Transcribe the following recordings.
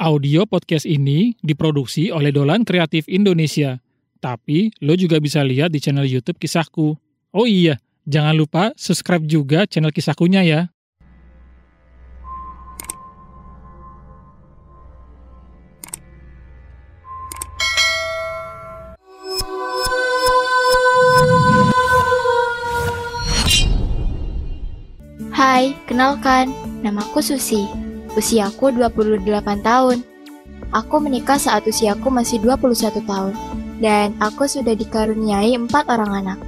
Audio podcast ini diproduksi oleh Dolan Kreatif Indonesia. Tapi lo juga bisa lihat di channel YouTube Kisahku. Oh iya, jangan lupa subscribe juga channel Kisahkunya ya. Hai, kenalkan, namaku Susi. Usiaku 28 tahun. Aku menikah saat usiaku masih 21 tahun. Dan aku sudah dikaruniai empat orang anak.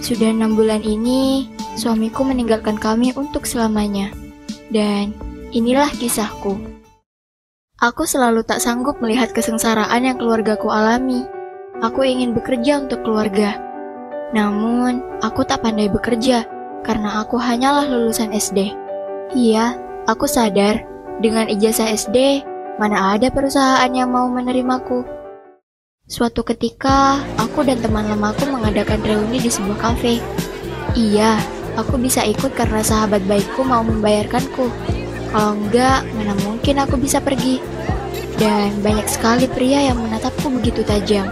Sudah enam bulan ini, suamiku meninggalkan kami untuk selamanya. Dan inilah kisahku. Aku selalu tak sanggup melihat kesengsaraan yang keluargaku alami. Aku ingin bekerja untuk keluarga. Namun, aku tak pandai bekerja karena aku hanyalah lulusan SD. Iya, aku sadar dengan ijazah SD, mana ada perusahaan yang mau menerimaku. Suatu ketika, aku dan teman lamaku mengadakan reuni di sebuah kafe. Iya, aku bisa ikut karena sahabat baikku mau membayarkanku. Kalau enggak, mana mungkin aku bisa pergi. Dan banyak sekali pria yang menatapku begitu tajam.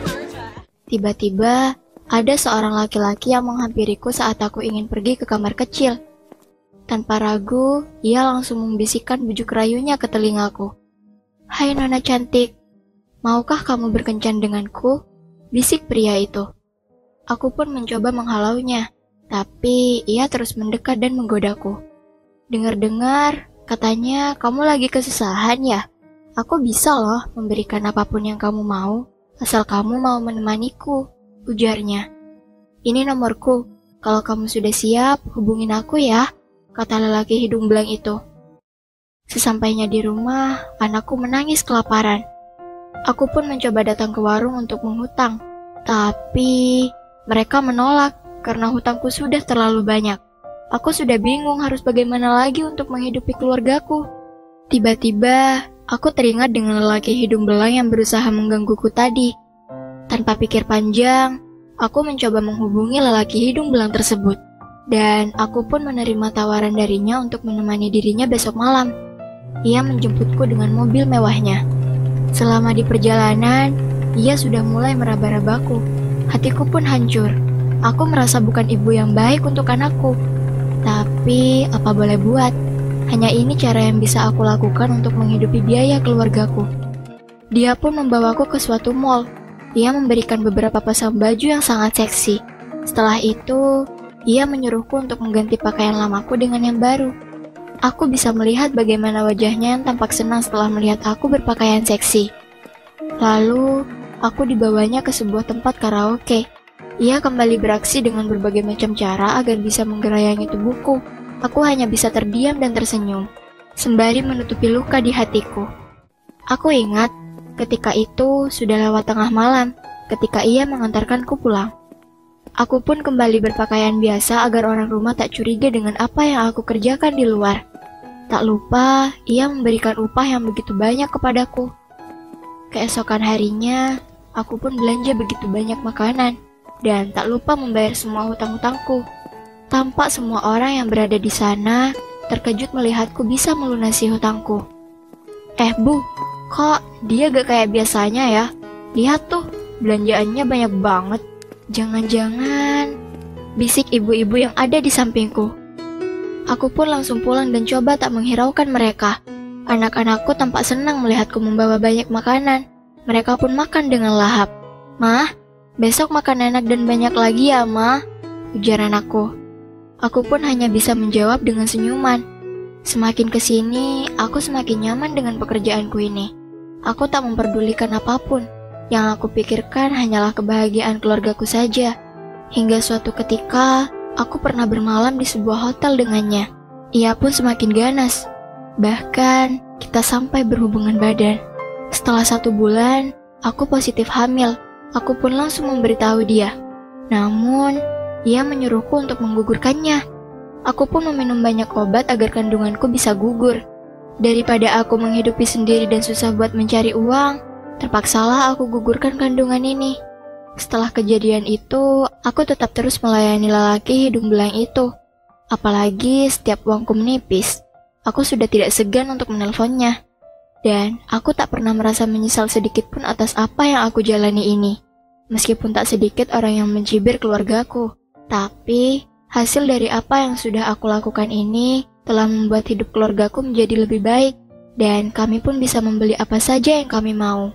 Tiba-tiba, ada seorang laki-laki yang menghampiriku saat aku ingin pergi ke kamar kecil. Tanpa ragu, ia langsung membisikkan bujuk rayunya ke telingaku. Hai nona cantik, maukah kamu berkencan denganku? Bisik pria itu. Aku pun mencoba menghalaunya, tapi ia terus mendekat dan menggodaku. Dengar-dengar, katanya kamu lagi kesusahan ya? Aku bisa loh memberikan apa pun yang kamu mau, asal kamu mau menemaniku, ujarnya. Ini nomorku, kalau kamu sudah siap, hubungin aku ya kata lelaki hidung belang itu. Sesampainya di rumah, anakku menangis kelaparan. Aku pun mencoba datang ke warung untuk menghutang, tapi mereka menolak karena hutangku sudah terlalu banyak. Aku sudah bingung harus bagaimana lagi untuk menghidupi keluargaku. Tiba-tiba, aku teringat dengan lelaki hidung belang yang berusaha menggangguku tadi. Tanpa pikir panjang, aku mencoba menghubungi lelaki hidung belang tersebut dan aku pun menerima tawaran darinya untuk menemani dirinya besok malam. Ia menjemputku dengan mobil mewahnya. Selama di perjalanan, ia sudah mulai meraba-rabaku. Hatiku pun hancur. Aku merasa bukan ibu yang baik untuk anakku. Tapi, apa boleh buat? Hanya ini cara yang bisa aku lakukan untuk menghidupi biaya keluargaku. Dia pun membawaku ke suatu mall. Ia memberikan beberapa pasang baju yang sangat seksi. Setelah itu, ia menyuruhku untuk mengganti pakaian lamaku dengan yang baru. Aku bisa melihat bagaimana wajahnya yang tampak senang setelah melihat aku berpakaian seksi. Lalu, aku dibawanya ke sebuah tempat karaoke. Ia kembali beraksi dengan berbagai macam cara agar bisa menggerayangi tubuhku. Aku hanya bisa terdiam dan tersenyum, sembari menutupi luka di hatiku. Aku ingat, ketika itu sudah lewat tengah malam, ketika ia mengantarkanku pulang. Aku pun kembali berpakaian biasa agar orang rumah tak curiga dengan apa yang aku kerjakan di luar. Tak lupa, ia memberikan upah yang begitu banyak kepadaku. Keesokan harinya, aku pun belanja begitu banyak makanan, dan tak lupa membayar semua hutang-hutangku. Tampak semua orang yang berada di sana terkejut melihatku bisa melunasi hutangku. Eh bu, kok dia gak kayak biasanya ya? Lihat tuh, belanjaannya banyak banget. Jangan-jangan bisik ibu-ibu yang ada di sampingku. Aku pun langsung pulang dan coba tak menghiraukan mereka. Anak-anakku tampak senang melihatku membawa banyak makanan. Mereka pun makan dengan lahap. Mah, besok makan enak dan banyak lagi ya, Mah, ujar anakku. Aku pun hanya bisa menjawab dengan senyuman. Semakin ke sini, aku semakin nyaman dengan pekerjaanku ini. Aku tak memperdulikan apa pun. Yang aku pikirkan hanyalah kebahagiaan keluargaku saja. Hingga suatu ketika, aku pernah bermalam di sebuah hotel dengannya. Ia pun semakin ganas. Bahkan, kita sampai berhubungan badan. Setelah satu bulan, aku positif hamil. Aku pun langsung memberitahu dia. Namun, ia menyuruhku untuk menggugurkannya. Aku pun meminum banyak obat agar kandunganku bisa gugur. Daripada aku menghidupi sendiri dan susah buat mencari uang, Terpaksalah aku gugurkan kandungan ini. Setelah kejadian itu, aku tetap terus melayani lelaki hidung belang itu. Apalagi setiap uangku menipis, aku sudah tidak segan untuk menelponnya. Dan aku tak pernah merasa menyesal sedikit pun atas apa yang aku jalani ini. Meskipun tak sedikit orang yang mencibir keluargaku. Tapi, hasil dari apa yang sudah aku lakukan ini telah membuat hidup keluargaku menjadi lebih baik. Dan kami pun bisa membeli apa saja yang kami mau.